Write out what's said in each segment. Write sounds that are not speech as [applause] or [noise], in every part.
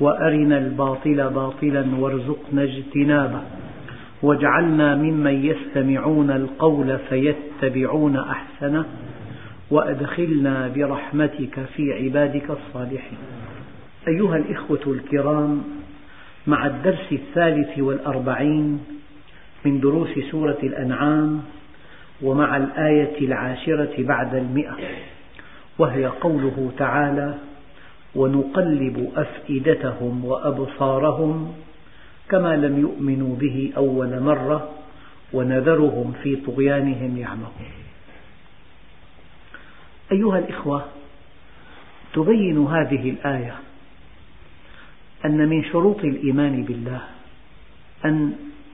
وأرنا الباطل باطلا وارزقنا اجتنابه. واجعلنا ممن يستمعون القول فيتبعون أحسنه. وأدخلنا برحمتك في عبادك الصالحين. أيها الإخوة الكرام مع الدرس الثالث والأربعين من دروس سورة الأنعام ومع الآية العاشرة بعد المئة وهي قوله تعالى ونقلب أفئدتهم وأبصارهم كما لم يؤمنوا به أول مرة ونذرهم في طغيانهم يعمهون. أيها الإخوة تبين هذه الآية أن من شروط الإيمان بالله أن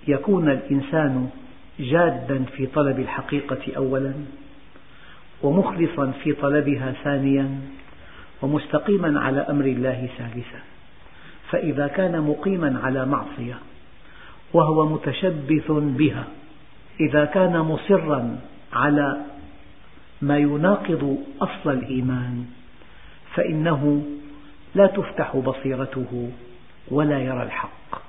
يكون الإنسان جادا في طلب الحقيقة أولا ومخلصا في طلبها ثانيا ومستقيما على أمر الله ثالثا فإذا كان مقيما على معصية وهو متشبث بها. إذا كان مصرا على ما يناقض أصل الإيمان فإنه لا تفتح بصيرته ولا يرى الحق.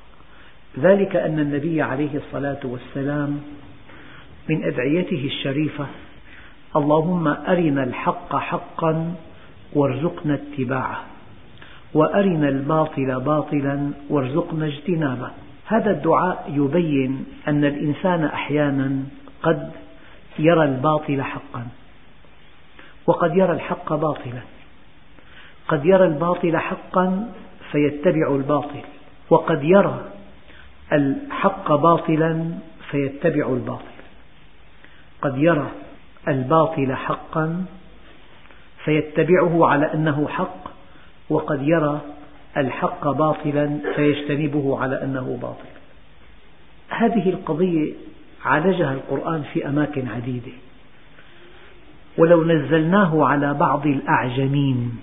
ذلك أن النبي عليه الصلاة والسلام من أدعيته الشريفة اللهم أرنا الحق حقا وارزقنا اتباعه. وأرنا الباطل باطلا وارزقنا اجتنابه. هذا الدعاء يبين أن الإنسان أحيانا قد يرى الباطل حقا. وقد يرى الحق باطلا. قد يرى الباطل حقا فيتبع الباطل. وقد يرى الحق باطلا فيتبع الباطل. قد يرى الباطل حقا فيتبعه على أنه حق وقد يرى الحق باطلا فيجتنبه على أنه باطل. هذه القضية عالجها القرآن في أماكن عديدة. ولو نزلناه على بعض الأعجمين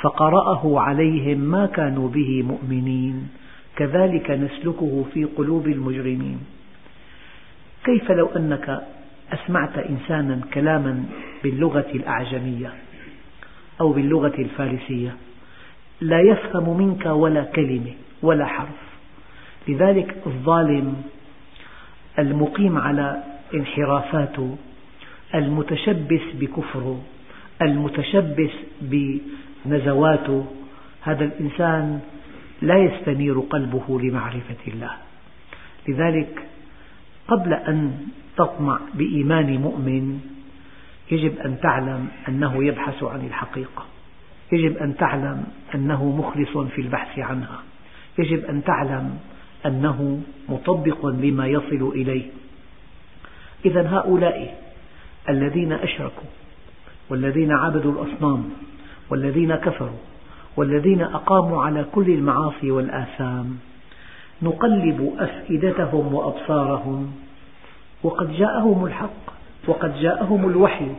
فقرأه عليهم ما كانوا به مؤمنين. كذلك نسلكه في قلوب المجرمين. كيف لو أنك أسمعت إنسانا كلاما باللغة الأعجمية أو باللغة الفارسية. لا يفهم منك ولا كلمة ولا حرف. لذلك الظالم المقيم على انحرافاته المتشبث بكفره المتشبث بنزواته هذا الإنسان لا يستنير قلبه لمعرفة الله. لذلك قبل أن تطمع بإيمان مؤمن يجب أن تعلم أنه يبحث عن الحقيقة. يجب أن تعلم أنه مخلص في البحث عنها. يجب أن تعلم أنه مطبق لما يصل إليه. إذا هؤلاء الذين أشركوا والذين عبدوا الأصنام والذين كفروا والذين أقاموا على كل المعاصي والآثام نقلب أفئدتهم وأبصارهم. وقد جاءهم الحق وقد جاءهم الوحي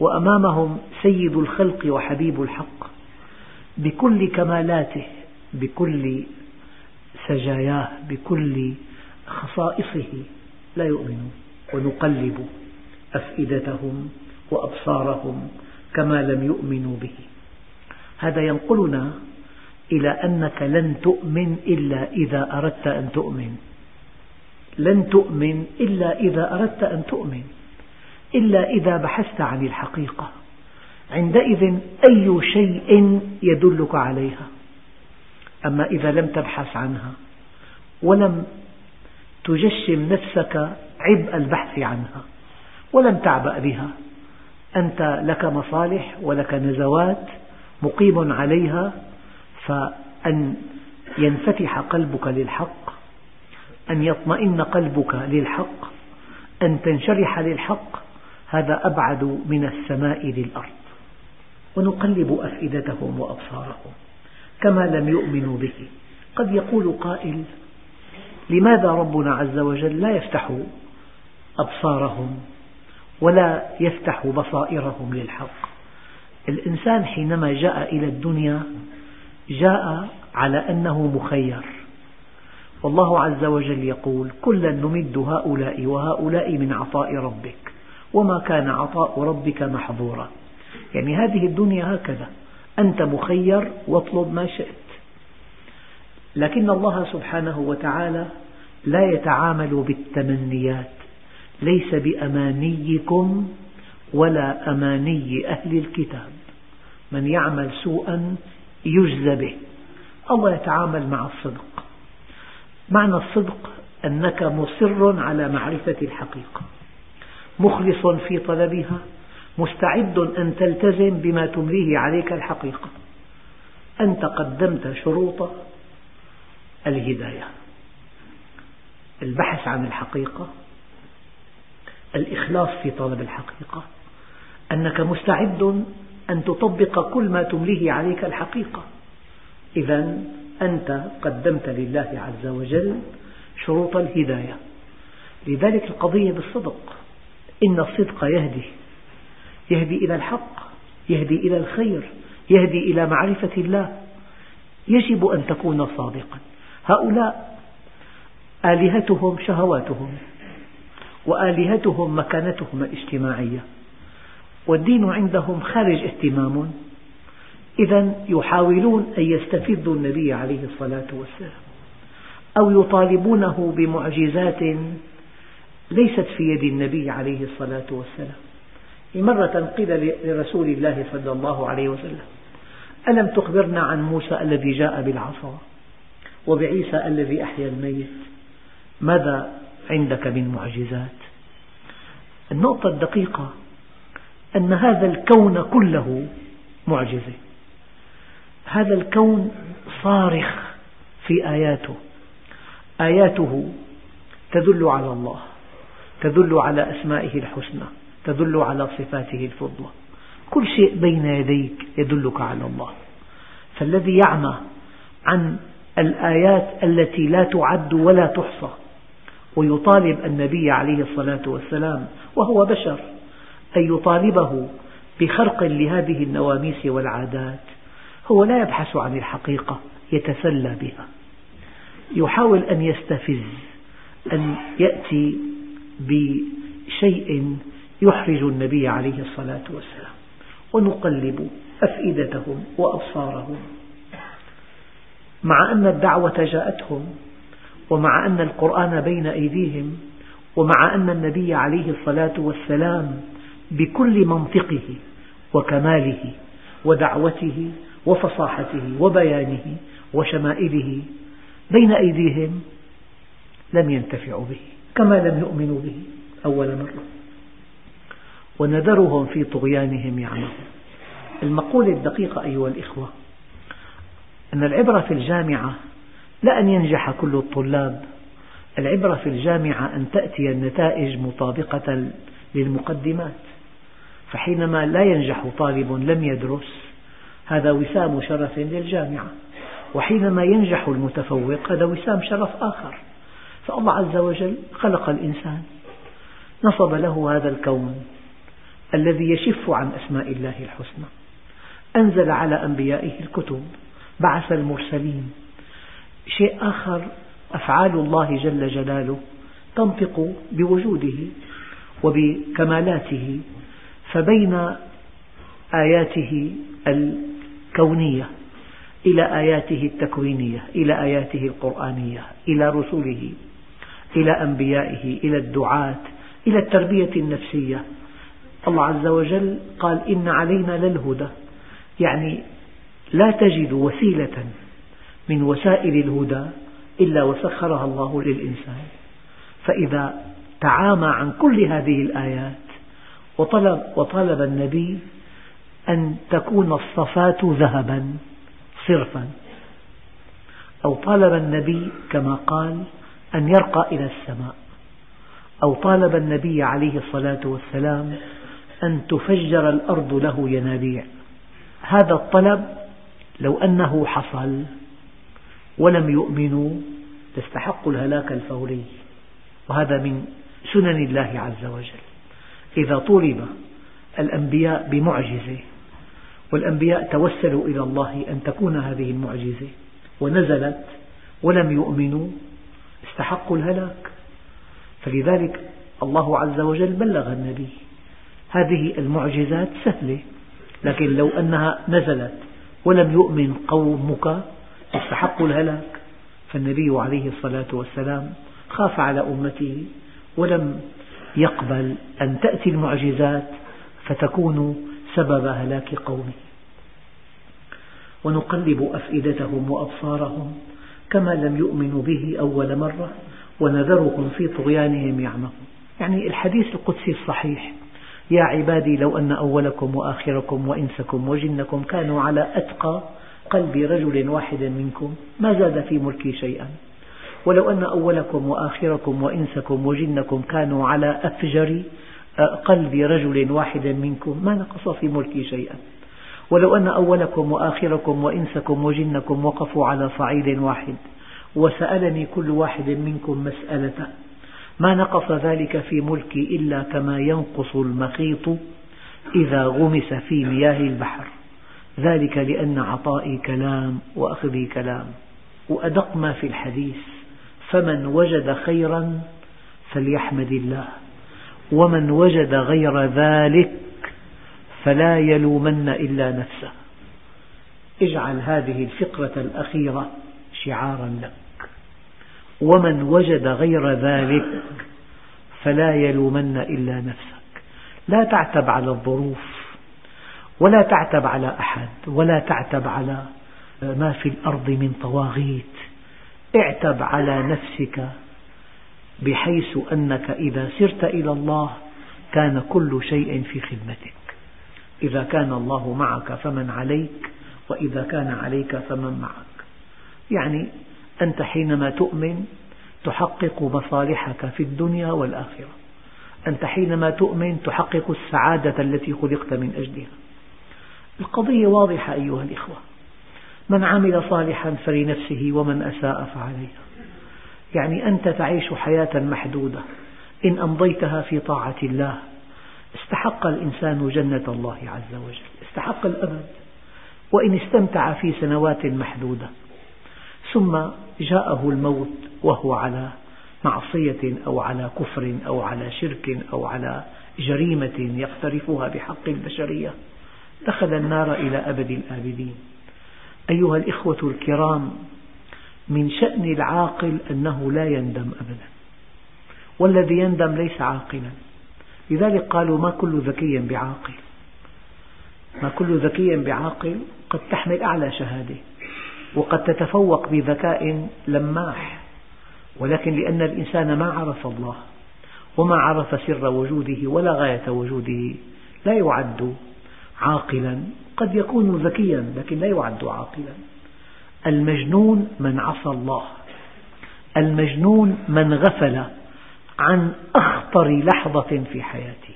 وأمامهم سيد الخلق وحبيب الحق. بكل كمالاته بكل سجاياه بكل خصائصه لا يؤمنون. ونقلب أفئدتهم وأبصارهم كما لم يؤمنوا به. هذا ينقلنا إلى أنك لن تؤمن إلا إذا أردت أن تؤمن. لن تؤمن إلا إذا أردت أن تؤمن. إلا إذا بحثت عن الحقيقة. عندئذ أي شيء يدلك عليها. أما إذا لم تبحث عنها ولم تجشم نفسك عبء البحث عنها ولم تعبأ بها أنت لك مصالح ولك نزوات مقيم عليها فأن ينفتح قلبك للحق أن يطمئن قلبك للحق أن تنشرح للحق هذا أبعد من السماء للأرض. ونقلب أفئدتهم وأبصارهم كما لم يؤمنوا به. قد يقول قائل لماذا ربنا عز وجل لا يفتح أبصارهم ولا يفتح بصائرهم للحق؟ الإنسان حينما جاء إلى الدنيا جاء على أنه مخير. والله عز وجل يقول كلا نمد هؤلاء وهؤلاء من عطاء ربك وما كان عطاء ربك محظورا. يعني هذه الدنيا هكذا أنت مخير واطلب ما شئت. لكن الله سبحانه وتعالى لا يتعامل بالتمنيات ليس بأمانيكم ولا أماني أهل الكتاب. من يعمل سوءا يجزى به. الله يتعامل مع الصدق. معنى الصدق أنك مصر على معرفة الحقيقة. مخلص في طلبها مستعد أن تلتزم بما تمليه عليك الحقيقة. أنت قدمت شروط الهداية. البحث عن الحقيقة الإخلاص في طلب الحقيقة. أنك مستعد أن تطبق كل ما تمليه عليك الحقيقة. إذا أنت قدمت لله عز وجل شروط الهداية. لذلك القضية بالصدق. إن الصدق يهدي. يهدي إلى الحق. يهدي إلى الخير. يهدي إلى معرفة الله. يجب أن تكون صادقا. هؤلاء آلهتهم شهواتهم وآلهتهم مكانتهم الاجتماعية. والدين عندهم خارج اهتمام. إذا يحاولون أن يستفزوا النبي عليه الصلاة والسلام أو يطالبونه بمعجزات ليست في يد النبي عليه الصلاة والسلام. مرة قيل لرسول الله صلى الله عليه وسلم ألم تخبرنا عن موسى الذي جاء بالعصا وبعيسى الذي أحيا الميت؟ ماذا عندك من معجزات؟ النقطة الدقيقة أن هذا الكون كله معجزة. هذا الكون صارخ في آياته. آياته تدل على الله تدل على أسمائه الحسنى تدل على صفاته الفضلى. كل شيء بين يديك يدلك على الله. فالذي يعمى عن الآيات التي لا تعد ولا تحصى ويطالب النبي عليه الصلاة والسلام وهو بشر. أن يطالبه بخرق لهذه النواميس والعادات. هو لا يبحث عن الحقيقة يتسلى بها. يحاول أن يستفز أن يأتي بشيء يحرج النبي عليه الصلاة والسلام. ونقلب أفئدتهم وأبصارهم. مع أن الدعوة جاءتهم ومع أن القرآن بين أيديهم ومع أن النبي عليه الصلاة والسلام بكل منطقه وكماله ودعوته وفصاحته وبيانه وشمائله بين أيديهم لم ينتفعوا به كما لم يؤمنوا به أول مرة. ونذرهم في طغيانهم يعمهون. المقولة الدقيقة أيها الإخوة أن العبرة في الجامعة لا أن ينجح كل الطلاب. العبرة في الجامعة أن تأتي النتائج مطابقة للمقدمات. فحينما لا ينجح طالب لم يدرس هذا وسام شرف للجامعة. وحينما ينجح المتفوق هذا وسام شرف آخر. فالله عز وجل خلق الإنسان. نصب له هذا الكون الذي يشف عن أسماء الله الحسنى. أنزل على أنبيائه الكتب بعث المرسلين. شيء آخر أفعال الله جل جلاله تنطق بوجوده وبكمالاته فبين آياته الكونية إلى آياته التكوينية إلى آياته القرآنية إلى رسله إلى أنبيائه إلى الدعاة إلى التربية النفسية. الله عز وجل قال إن علينا للهدى. يعني لا تجد وسيلة من وسائل الهدى إلا وسخرها الله للإنسان. فإذا تعامى عن كل هذه الآيات وطلب, وطلب النبي أن تكون الصفات ذهبا صرفا. أو طالب النبي كما قال أن يرقى إلى السماء. أو طالب النبي عليه الصلاة والسلام أن تفجر الأرض له ينابيع. هذا الطلب لو أنه حصل ولم يؤمنوا لاستحقوا الهلاك الفوري. وهذا من سنن الله عز وجل. إذا طلب الأنبياء بمعجزة والأنبياء توسلوا إلى الله أن تكون هذه المعجزة ونزلت ولم يؤمنوا استحقوا الهلاك. فلذلك الله عز وجل بلغ النبي هذه المعجزات سهلة لكن لو أنها نزلت ولم يؤمن قومك استحقوا الهلاك. فالنبي عليه الصلاة والسلام خاف على أمته ولم يقبل أن تأتي المعجزات فتكون سبب هلاك قومه. ونقلب أفئدتهم وأبصارهم كما لم يؤمنوا به أول مرة ونذرهم في طغيانهم يعمهون. يعني الحديث القدسي الصحيح يا عبادي لو أن أولكم وآخركم وإنسكم وجنكم كانوا على أتقى قلب رجل واحد منكم ما زاد في ملكي شيئا. ولو أن أولكم وآخركم وإنسكم وجنكم كانوا على أفجر قلب رجل واحد منكم ما نقص في ملكي شيئا. ولو أن أولكم وآخركم وإنسكم وجنكم وقفوا على صعيد واحد وسألني كل واحد منكم مسألة ما نقص ذلك في ملكي إلا كما ينقص المخيط إذا غمس في مياه البحر. ذلك لأن عطائي كلام وأخذي كلام وأدق ما في الحديث. فمن وجد خيرا فليحمد الله ومن وجد غير ذلك فلا يلومن إلا نفسه. اجعل هذه الفقرة الأخيرة شعارا لك. ومن وجد غير ذلك فلا يلومن إلا نفسك. لا تعتب على الظروف ولا تعتب على أحد ولا تعتب على ما في الأرض من طواغيت. اعتب على نفسك بحيث أنك إذا سرت إلى الله كان كل شيء في خدمتك. إذا كان الله معك فمن عليك وإذا كان عليك فمن معك. يعني أنت حينما تؤمن تحقق مصالحك في الدنيا والآخرة. أنت حينما تؤمن تحقق السعادة التي خلقت من أجلها. القضية واضحة أيها الإخوة. من عمل صالحا فلنفسه ومن أساء فعليها يعني أنت تعيش حياة محدودة. إن أمضيتها في طاعة الله استحق الإنسان جنة الله عز وجل. استحق الأبد. وإن استمتع في سنوات محدودة. ثم جاءه الموت وهو على معصية أو على كفر أو على شرك أو على جريمة يقترفها بحق البشرية. دخل النار إلى أبد الآبدين. أيها الإخوة الكرام من شأن العاقل أنه لا يندم أبدا والذي يندم ليس عاقلا. لذلك قالوا ما كل ذكي بعاقل؟ ما كل ذكي بعاقل قد تحمل أعلى شهادة وقد تتفوق بذكاء لماح ولكن لأن الإنسان ما عرف الله وما عرف سر وجوده ولا غاية وجوده لا يعد عاقلا. قد يكون ذكيا لكن لا يعد عاقلا. المجنون من عصى الله. المجنون من غفل عن أخطر لحظة في حياته.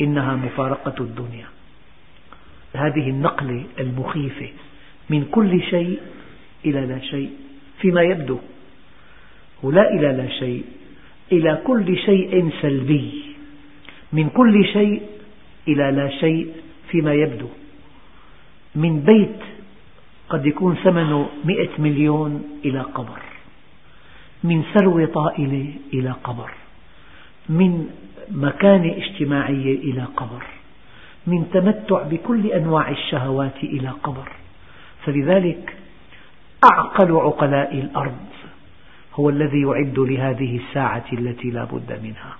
إنها مفارقة الدنيا. هذه النقلة المخيفة من كل شيء إلى لا شيء فيما يبدو. ولا إلى لا شيء إلى كل شيء سلبي. من كل شيء إلى لا شيء فيما يبدو. من بيت قد يكون ثمنه مئة مليون إلى قبر. من ثروة طائلة إلى قبر. من مكانة اجتماعية إلى قبر. من تمتع بكل أنواع الشهوات إلى قبر. فلذلك أعقل عقلاء الأرض هو الذي يعد لهذه الساعة التي لا بد منها.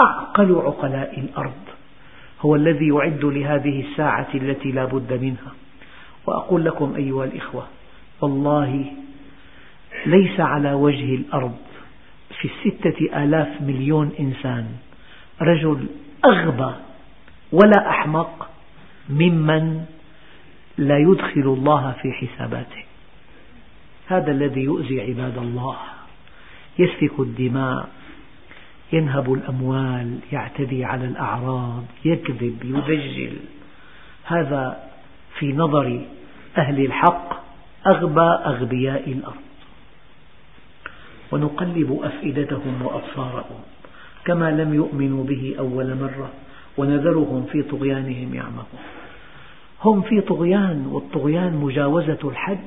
أعقل عقلاء الأرض هو الذي يعد لهذه الساعة التي لا بد منها. وأقول لكم أيها الإخوة والله ليس على وجه الأرض في الستة آلاف مليون إنسان رجل أغبى ولا أحمق ممن لا يدخل الله في حساباته. هذا الذي يؤذي عباد الله يسفك الدماء ينهب الأموال يعتدي على الأعراض يكذب يدجل. هذا في نظر أهل الحق أغبى أغبياء الأرض. ونقلب أفئدتهم وأبصارهم كما لم يؤمنوا به أول مرة ونذرهم في طغيانهم يعمهون. هم في طغيان والطغيان مجاوزة الحد.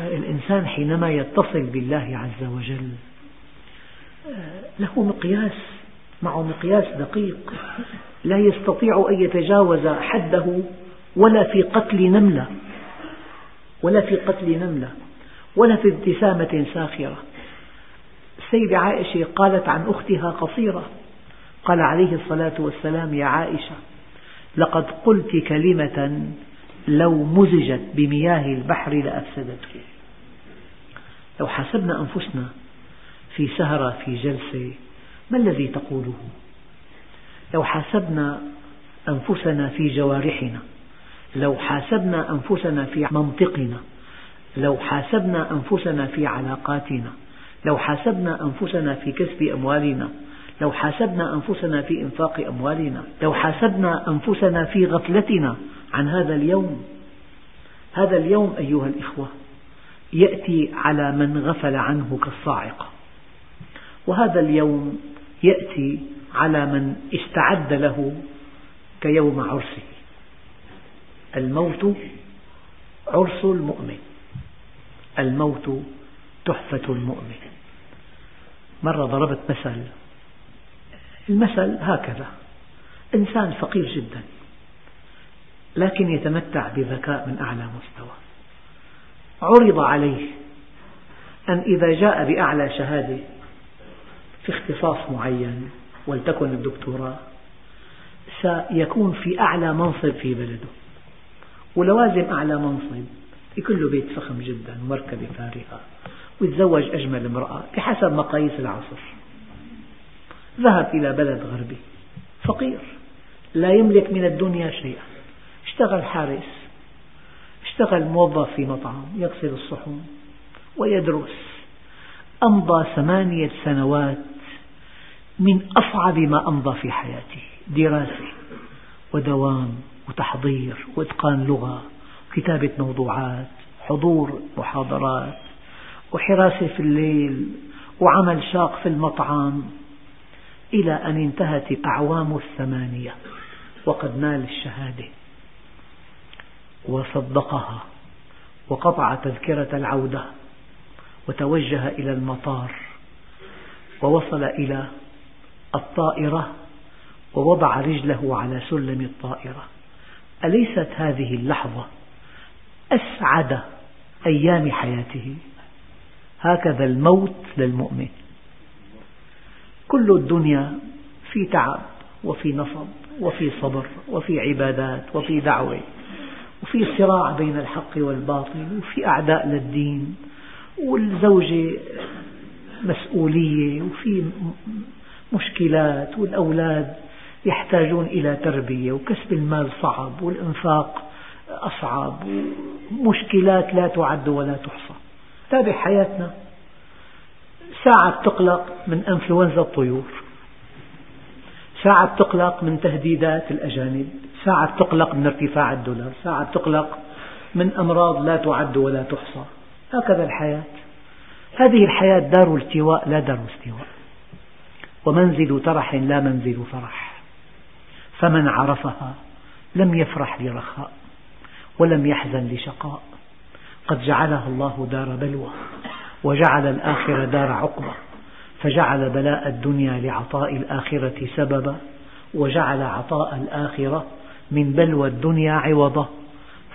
الإنسان حينما يتصل بالله عز وجل له مقياس معه مقياس دقيق. لا يستطيع أن يتجاوز حده ولا في قتل نملة ولا في قتل نملة ولا في ابتسامة ساخرة. السيدة عائشة قالت عن أختها قصيرة قال عليه الصلاة والسلام يا عائشة لقد قلت كلمة لو مزجت بمياه البحر لأفسدته لو حسبنا أنفسنا في سهرة في جلسة ما الذي تقوله؟ لو حاسبنا أنفسنا في جوارحنا لو حاسبنا أنفسنا في منطقنا لو حاسبنا أنفسنا في علاقاتنا لو حاسبنا أنفسنا في كسب أموالنا لو حاسبنا أنفسنا في إنفاق أموالنا لو حاسبنا أنفسنا في غفلتنا عن هذا اليوم. هذا اليوم أيها الإخوة يأتي على من غفل عنه كالصاعقة. وهذا اليوم يأتي على من استعد له كيوم عرسه. الموت عرس المؤمن. الموت تحفة المؤمن. مرة ضربت مثل. المثل هكذا. إنسان فقير جدا لكن يتمتع بذكاء من أعلى مستوى. عرض عليه أن إذا جاء بأعلى شهادة في اختصاص معين ولتكن الدكتوراه. سيكون في أعلى منصب في بلده. ولوازم أعلى منصب يكون له بيت فخم جدا ومركبة فارهة. ويتزوج أجمل امرأة بحسب مقاييس العصر. ذهب إلى بلد غربي فقير لا يملك من الدنيا شيئا. اشتغل حارس اشتغل موظف في مطعم يغسل الصحون ويدرس. أمضى ثمانية سنوات من أصعب ما أمضى في حياته دراسة ودوام وتحضير وإتقان لغة وكتابة موضوعات حضور محاضرات وحراسة في الليل وعمل شاق في المطعم إلى أن انتهت الأعوام الثمانية وقد نال الشهادة. وصدقها وقطع تذكرة العودة وتوجه إلى المطار ووصل إلى الطائرة ووضع رجله على سلم الطائرة. أليست هذه اللحظة أسعد أيام حياته؟ هكذا الموت للمؤمن. كل الدنيا في تعب وفي نصب وفي صبر وفي عبادات وفي دعوة وفي صراع بين الحق والباطل وفي أعداء للدين والزوجة مسؤولية وفي مشكلات والأولاد يحتاجون إلى تربية وكسب المال صعب والإنفاق أصعب ومشكلات لا تعد ولا تحصى. تابع حياتنا. ساعة تقلق من أنفلونزا الطيور. ساعة تقلق من تهديدات الأجانب. ساعة تقلق من ارتفاع الدولار. ساعة تقلق من أمراض لا تعد ولا تحصى. هكذا الحياة. هذه الحياة دار التواء لا دار استواء ومنزل ترح لا منزل فرح. فمن عرفها لم يفرح لرخاء ولم يحزن لشقاء قد جعلها الله دار بلوى وجعل الآخرة دار عقبة فجعل بلاء الدنيا لعطاء الآخرة سببا وجعل عطاء الآخرة من بلوى الدنيا عوضا.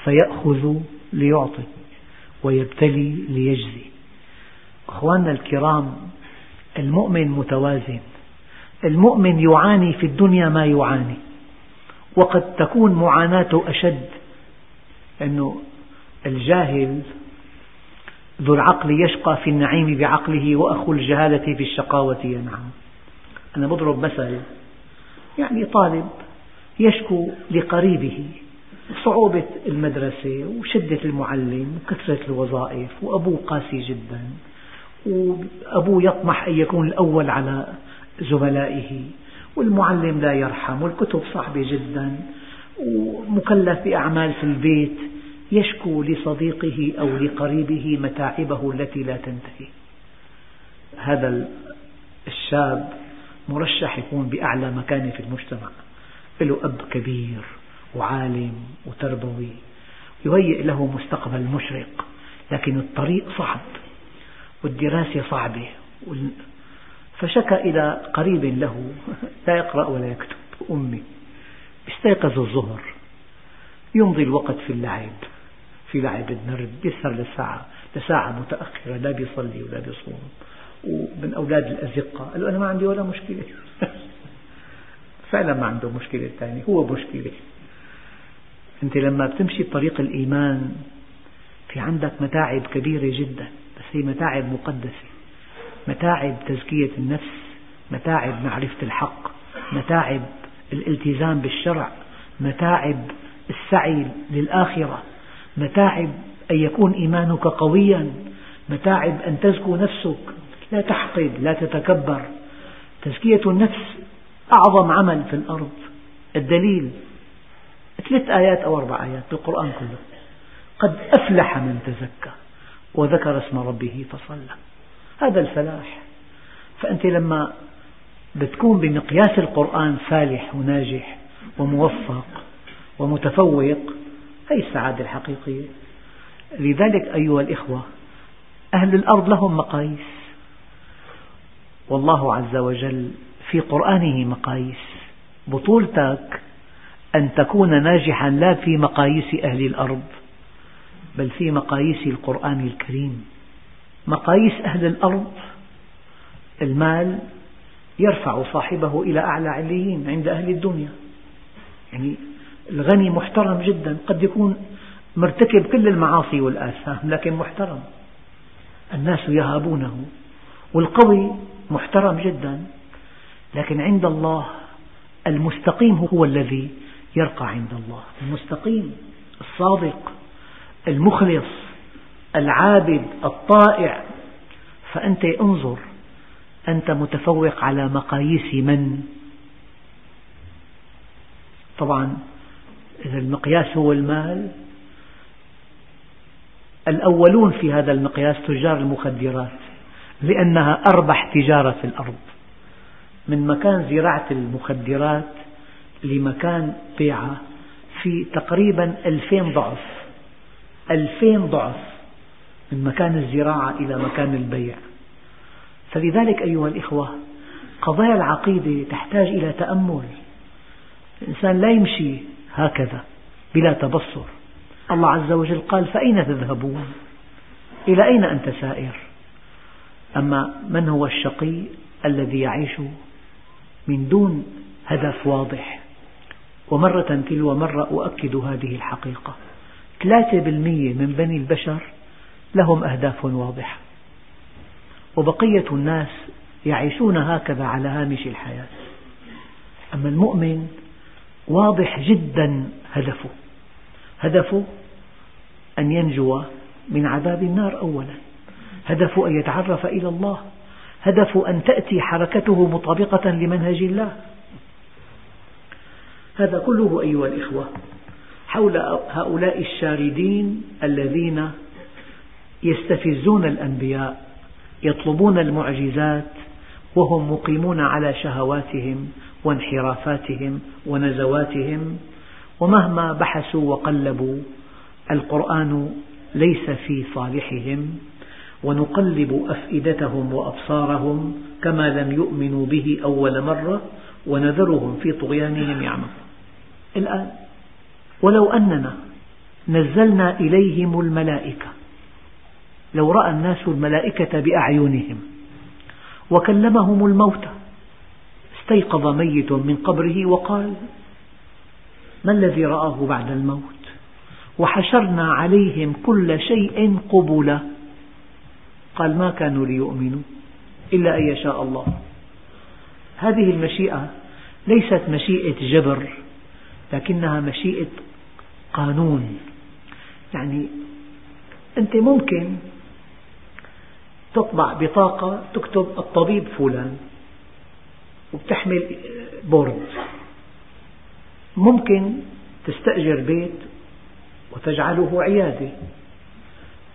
فيأخذ ليعطي ويبتلي ليجزي. أخواننا الكرام المؤمن متوازن المؤمن يعاني في الدنيا ما يعاني. وقد تكون معاناته أشد أنه الجاهل ذو العقل يشقى في النعيم بعقله وأخو الجهالة في الشقاوة ينعم أنا بضرب مثل يعني طالب يشكو لقريبه صعوبة المدرسة وشدة المعلم وكثرة الوظائف وأبوه قاسي جدا وأبوه يطمح أن يكون الأول على زملائه والمعلم لا يرحم والكتب صعبة جدا ومكلف بأعمال في البيت يشكو لصديقه أو لقريبه متاعبه التي لا تنتهي. هذا الشاب مرشح يكون بأعلى مكانة في المجتمع. له أب كبير وعالم وتربوي. يهيئ له مستقبل مشرق لكن الطريق صعب والدراسة صعبة فشكى إلى قريب له. [laughs] لا يقرأ ولا يكتب. أمي. استيقظ الظهر. يمضي الوقت في اللعب. في لعب النرد. يسهر لساعة. لساعة متأخرة. لا بيصلي ولا بيصوم. ومن أولاد الأزقة. قال له أنا ما عندي ولا مشكلة. [laughs] فعلا ما عنده مشكلة ثانية هو مشكلة. أنت لما بتمشي بطريق الإيمان في عندك متاعب كبيرة جدا. بس هي متاعب مقدسة. متاعب تزكية النفس متاعب معرفة الحق متاعب الالتزام بالشرع متاعب السعي للآخرة متاعب أن يكون إيمانك قويا متاعب أن تزكو نفسك. لا تحقد لا تتكبر. تزكية النفس أعظم عمل في الأرض. الدليل ثلاث آيات أو أربع آيات بالقرآن كله. قد أفلح من تزكى وذكر اسم ربه فصلى. هذا الفلاح. فأنت لما بتكون بمقياس القرآن فالح وناجح وموفق ومتفوق هي السعادة الحقيقية. لذلك أيها الإخوة أهل الأرض لهم مقاييس. والله عز وجل في قرآنه مقاييس. بطولتك أن تكون ناجحا لا في مقاييس أهل الأرض بل في مقاييس القرآن الكريم. مقاييس أهل الأرض المال يرفع صاحبه إلى أعلى عليين عند أهل الدنيا. يعني الغني محترم جدا قد يكون مرتكب كل المعاصي والآثام لكن محترم. الناس يهابونه والقوي محترم جدا لكن عند الله المستقيم هو الذي يرقى عند الله. المستقيم الصادق المخلص. العابد الطائع فأنت انظر أنت متفوق على مقاييس من؟ طبعا إذا المقياس هو المال. الأولون في هذا المقياس تجار المخدرات لأنها أربح تجارة في الأرض. من مكان زراعة المخدرات لمكان بيعها في تقريبا ألفين ضعف ألفين ضعف. من مكان الزراعة إلى مكان البيع. فلذلك أيها الإخوة قضايا العقيدة تحتاج إلى تأمل. الإنسان لا يمشي هكذا بلا تبصر. الله عز وجل قال فأين تذهبون؟ إلى أين أنت سائر؟ أما من هو الشقي الذي يعيش من دون هدف واضح؟ ومرة تلو مرة أؤكد هذه الحقيقة. ثلاثة بالمية من بني البشر لهم أهداف واضحة. وبقية الناس يعيشون هكذا على هامش الحياة. أما المؤمن واضح جدا هدفه. هدفه أن ينجو من عذاب النار أولا. هدفه أن يتعرف إلى الله. هدفه أن تأتي حركته مطابقة لمنهج الله. هذا كله أيها الإخوة حول هؤلاء الشاردين الذين يستفزون الأنبياء يطلبون المعجزات وهم مقيمون على شهواتهم وانحرافاتهم ونزواتهم. ومهما بحثوا وقلبوا القرآن ليس في صالحهم. ونقلب أفئدتهم وأبصارهم كما لم يؤمنوا به أول مرة ونذرهم في طغيانهم يعمهون. الآن ولو أننا نزلنا إليهم الملائكة لو رأى الناس الملائكة بأعينهم وكلمهم الموتى استيقظ ميت من قبره وقال ما الذي رآه بعد الموت؟ وحشرنا عليهم كل شيء قبلا. قال ما كانوا ليؤمنوا إلا أن يشاء الله. هذه المشيئة ليست مشيئة جبر لكنها مشيئة قانون. يعني أنت ممكن تطبع بطاقة تكتب الطبيب فلان وبتحمل بورد. ممكن تستأجر بيت وتجعله عيادة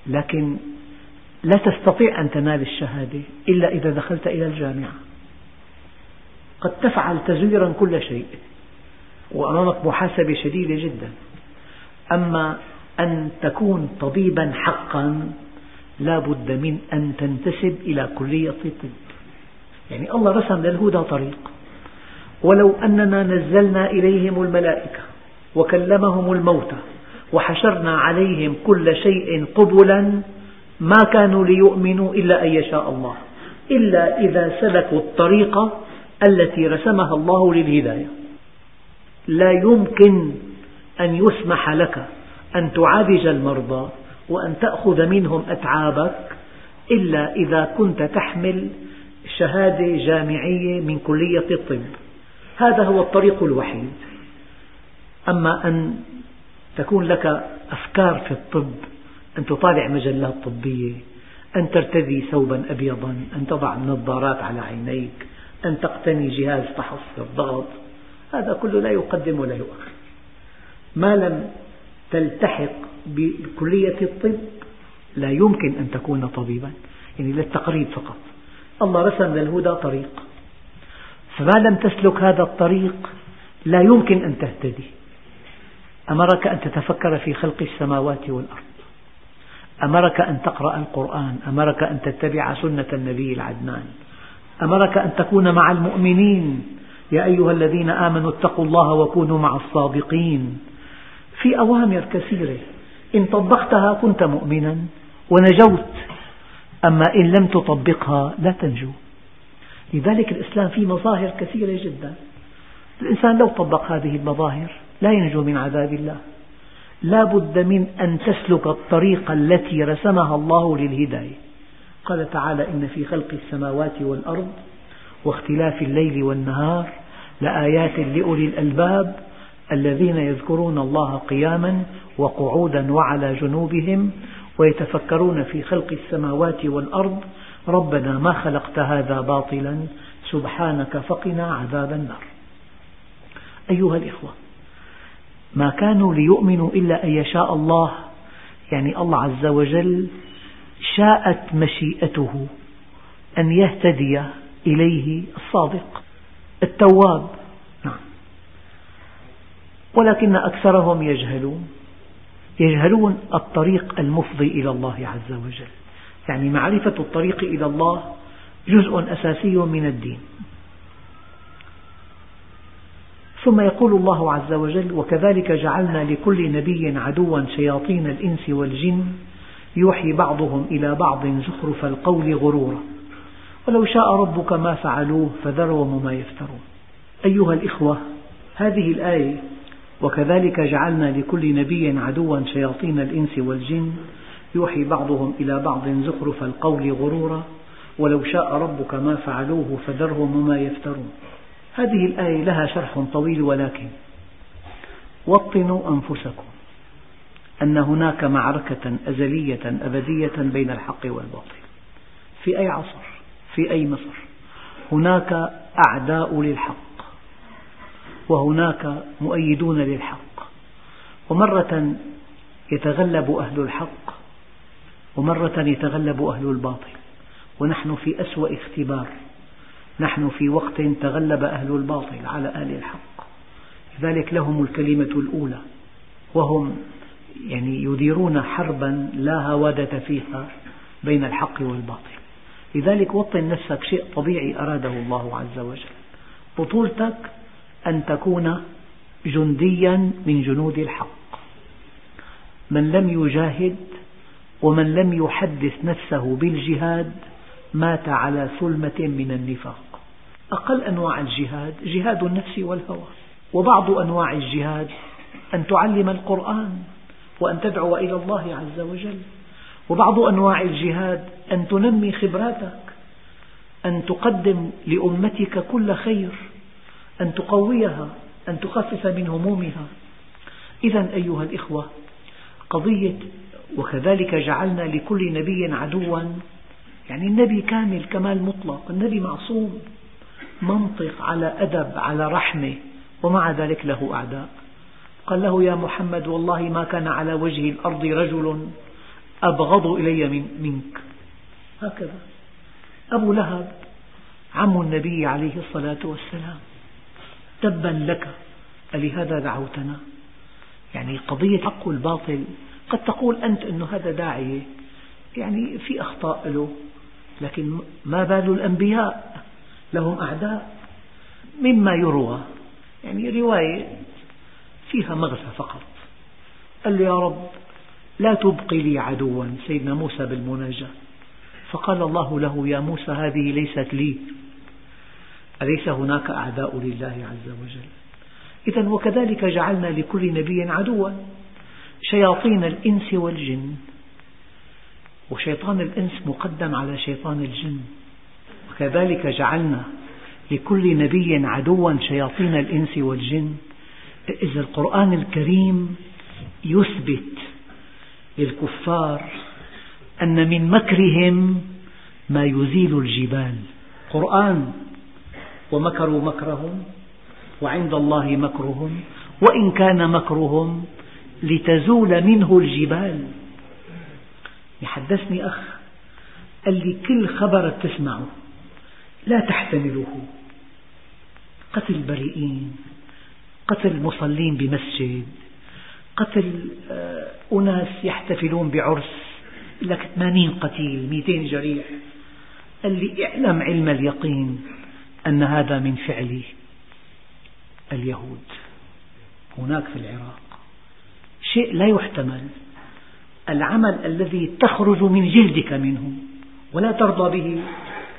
لكن لا تستطيع أن تنال الشهادة إلا إذا دخلت إلى الجامعة. قد تفعل تزويرا كل شيء وأمامك محاسبة شديدة جدا. أما أن تكون طبيبا حقا لا بد من أن تنتسب إلى كلية الطب يعني الله رسم للهدى طريق. ولو أننا نزلنا إليهم الملائكة وكلمهم الموتى وحشرنا عليهم كل شيء قبلا ما كانوا ليؤمنوا إلا أن يشاء الله إلا إذا سلكوا الطريقة التي رسمها الله للهداية. لا يمكن أن يسمح لك أن تعالج المرضى وأن تأخذ منهم أتعابك إلا إذا كنت تحمل شهادة جامعية من كلية الطب. هذا هو الطريق الوحيد. أما أن تكون لك أفكار في الطب أن تطالع مجلات طبية أن ترتدي ثوبا أبيضا أن تضع النظارات على عينيك أن تقتني جهاز فحص الضغط هذا كله لا يقدم ولا يؤخر. ما لم تلتحق بكلية الطب لا يمكن أن تكون طبيبا يعني للتقريب فقط. الله رسم للهدى طريق. فما لم تسلك هذا الطريق لا يمكن أن تهتدي. أمرك أن تتفكر في خلق السماوات والأرض. أمرك أن تقرأ القرآن. أمرك أن تتبع سنة النبي العدنان. أمرك أن تكون مع المؤمنين. يا أيها الذين آمنوا اتقوا الله وكونوا مع الصادقين. في أوامر كثيرة. إن طبقتها كنت مؤمنا ونجوت أما إن لم تطبقها لا تنجو. لذلك الإسلام فيه مظاهر كثيرة جدا. الإنسان لو طبق هذه المظاهر لا ينجو من عذاب الله. لا بد من أن تسلك الطريق التي رسمها الله للهداية. قال تعالى إن في خلق السماوات والأرض واختلاف الليل والنهار لآيات لأولي الألباب الذين يذكرون الله قياما وقعودا وعلى جنوبهم ويتفكرون في خلق السماوات والأرض ربنا ما خلقت هذا باطلا سبحانك فقنا عذاب النار. أيها الإخوة ما كانوا ليؤمنوا إلا أن يشاء الله يعني الله عز وجل شاءت مشيئته أن يهتدي إليه الصادق التواب. نعم. ولكن أكثرهم يجهلون. يجهلون الطريق المفضي إلى الله عز وجل. يعني معرفة الطريق إلى الله جزء أساسي من الدين. ثم يقول الله عز وجل وكذلك جعلنا لكل نبي عدوا شياطين الإنس والجن يوحي بعضهم إلى بعض زخرف القول غرورا. ولو شاء ربك ما فعلوه فذرهم ما يفترون. أيها الإخوة هذه الآية وكذلك جعلنا لكل نبي عدوا شياطين الإنس والجن. يوحي بعضهم إلى بعض زخرف القول غرورا. ولو شاء ربك ما فعلوه فذرهم وما يفترون. هذه الآية لها شرح طويل ولكن وطنوا أنفسكم أن هناك معركة أزلية أبدية بين الحق والباطل. في أي عصر؟ في أي مصر؟ هناك أعداء للحق. وهناك مؤيدون للحق. ومرة يتغلب أهل الحق ومرة يتغلب أهل الباطل. ونحن في أسوأ اختبار. نحن في وقت تغلب أهل الباطل على أهل الحق. لذلك لهم الكلمة الأولى. وهم يعني يديرون حربا لا هوادة فيها بين الحق والباطل. لذلك وطن نفسك شيء طبيعي أراده الله عز وجل. بطولتك أن تكون جنديا من جنود الحق. من لم يجاهد ومن لم يحدث نفسه بالجهاد مات على سلمة من النفاق. أقل أنواع الجهاد جهاد النفس والهوى وبعض أنواع الجهاد أن تعلم القرآن وأن تدعو إلى الله عز وجل وبعض أنواع الجهاد أن تنمي خبراتك أن تقدم لأمتك كل خير. أن تقويها أن تخفف من همومها. إذا أيها الإخوة قضية وكذلك جعلنا لكل نبي عدوا يعني النبي كامل كمال مطلق النبي معصوم منطق على أدب على رحمة ومع ذلك له أعداء. قال له يا محمد والله ما كان على وجه الأرض رجل أبغض إلي منك. هكذا. أبو لهب عم النبي عليه الصلاة والسلام. تبا لك ألهذا دعوتنا؟ يعني قضية الحق والباطل. قد تقول أنت أن هذا داعية يعني في أخطاء له لكن ما بال الأنبياء؟ لهم أعداء. مما يروى يعني رواية فيها مغزى فقط. قال له يا رب لا تبقي لي عدوا سيدنا موسى بالمناجاة. فقال الله له يا موسى هذه ليست لي. أليس هناك أعداء لله عز وجل؟ إذا وكذلك جعلنا لكل نبي عدوا. شياطين الإنس والجن. وشيطان الإنس مقدم على شيطان الجن. وكذلك جعلنا لكل نبي عدوا شياطين الإنس والجن. إذا القرآن الكريم يثبت للكفار أن من مكرهم ما يزيل الجبال. قرآن ومكروا مكرهم وعند الله مكرهم وإن كان مكرهم لتزول منه الجبال. يحدثني أخ قال لي كل خبر تسمعه لا تحتمله. قتل بريئين قتل مصلين بمسجد قتل آه، أناس يحتفلون بعرس لك 80 قتيل 200 جريح. قال لي اعلم علم اليقين أن هذا من فعل اليهود. هناك في العراق شيء لا يحتمل. العمل الذي تخرج من جلدك منه ولا ترضى به.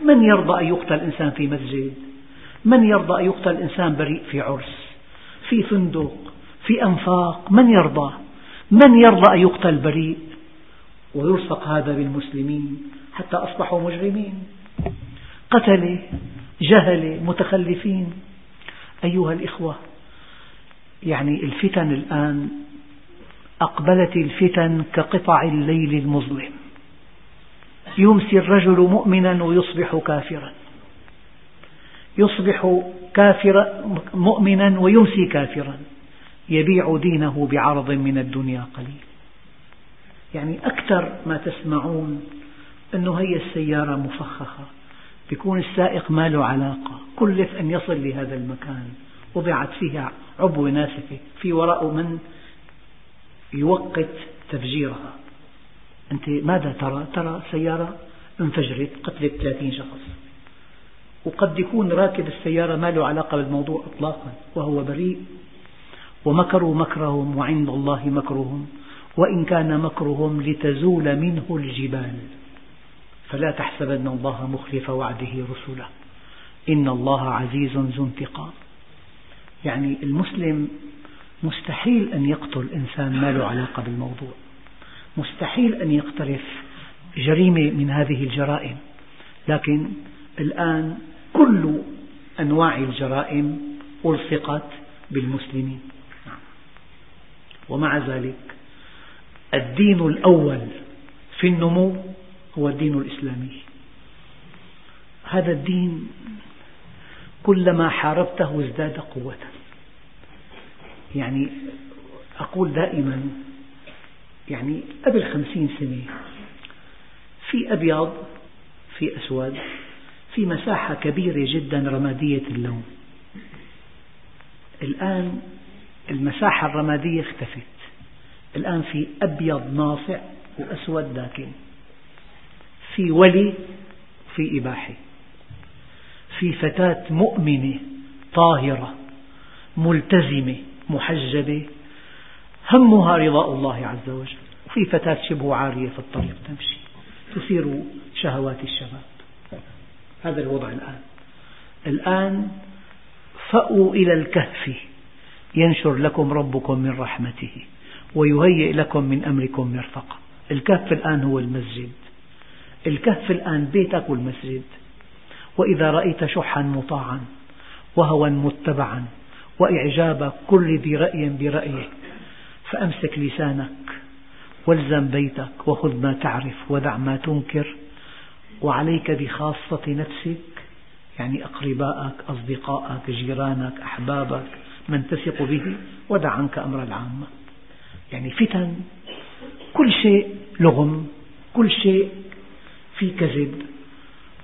من يرضى أن يقتل إنسان في مسجد؟ من يرضى أن يقتل إنسان بريء في عرس؟ في فندق؟ في أنفاق؟ من يرضى؟ من يرضى أن يقتل بريء؟ ويلصق هذا بالمسلمين حتى أصبحوا مجرمين. قتلة جهلة متخلفين أيها الإخوة. يعني الفتن الآن أقبلت الفتن كقطع الليل المظلم. يمسي الرجل مؤمنا ويصبح كافرا. يصبح كافرا مؤمنا ويمسي كافرا. يبيع دينه بعرض من الدنيا قليل. يعني أكثر ما تسمعون أنه هي السيارة مفخخة. يكون السائق ما له علاقة. كلف أن يصل لهذا المكان. وضعت فيها عبوة ناسفة في وراء من يوقت تفجيرها. أنت ماذا ترى؟ ترى سيارة انفجرت قتلت 30 شخص. وقد يكون راكب السيارة ما له علاقة بالموضوع إطلاقا وهو بريء. ومكروا مكرهم وعند الله مكرهم. وإن كان مكرهم لتزول منه الجبال. فلا تحسبن الله مخلف وعده رسله إن الله عزيز ذو انتقام. يعني المسلم مستحيل أن يقتل إنسان ما له علاقة بالموضوع. مستحيل أن يقترف جريمة من هذه الجرائم. لكن الآن كل أنواع الجرائم ألصقت بالمسلمين. ومع ذلك الدين الأول في النمو هو الدين الإسلامي. هذا الدين كلما حاربته ازداد قوة. يعني أقول دائما يعني قبل خمسين سنة في أبيض في أسود في مساحة كبيرة جدا رمادية اللون. الآن المساحة الرمادية اختفت. الآن في أبيض ناصع وأسود داكن في ولي في إباحة في فتاة مؤمنة طاهرة ملتزمة محجبة همها رضاء الله عز وجل وفي فتاة شبه عارية في الطريق تمشي تثير شهوات الشباب. هذا الوضع الآن. الآن فأووا إلى الكهف ينشر لكم ربكم من رحمته ويهيئ لكم من أمركم مرفقا. الكهف الآن هو المسجد. الكهف الآن بيتك والمسجد. وإذا رأيت شحا مطاعا وهوى متبعا وإعجاب كل ذي رأي برأيه فأمسك لسانك والزم بيتك وخذ ما تعرف ودع ما تنكر. وعليك بخاصة نفسك يعني أقربائك أصدقائك جيرانك أحبابك من تثق به ودع عنك أمر العامة. يعني فتن كل شيء لغم كل شيء في كذب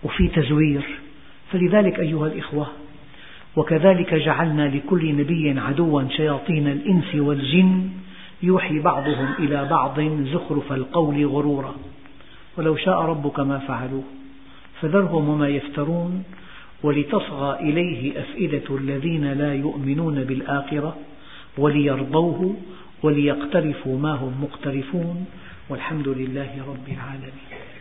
وفي تزوير. فلذلك أيها الإخوة وكذلك جعلنا لكل نبي عدوا شياطين الإنس والجن يوحي بعضهم إلى بعض زخرف القول غرورا. ولو شاء ربك ما فعلوه فذرهم وما يفترون ولتصغى إليه أفئدة الذين لا يؤمنون بالآخرة وليرضوه وليقترفوا ما هم مقترفون. والحمد لله رب العالمين.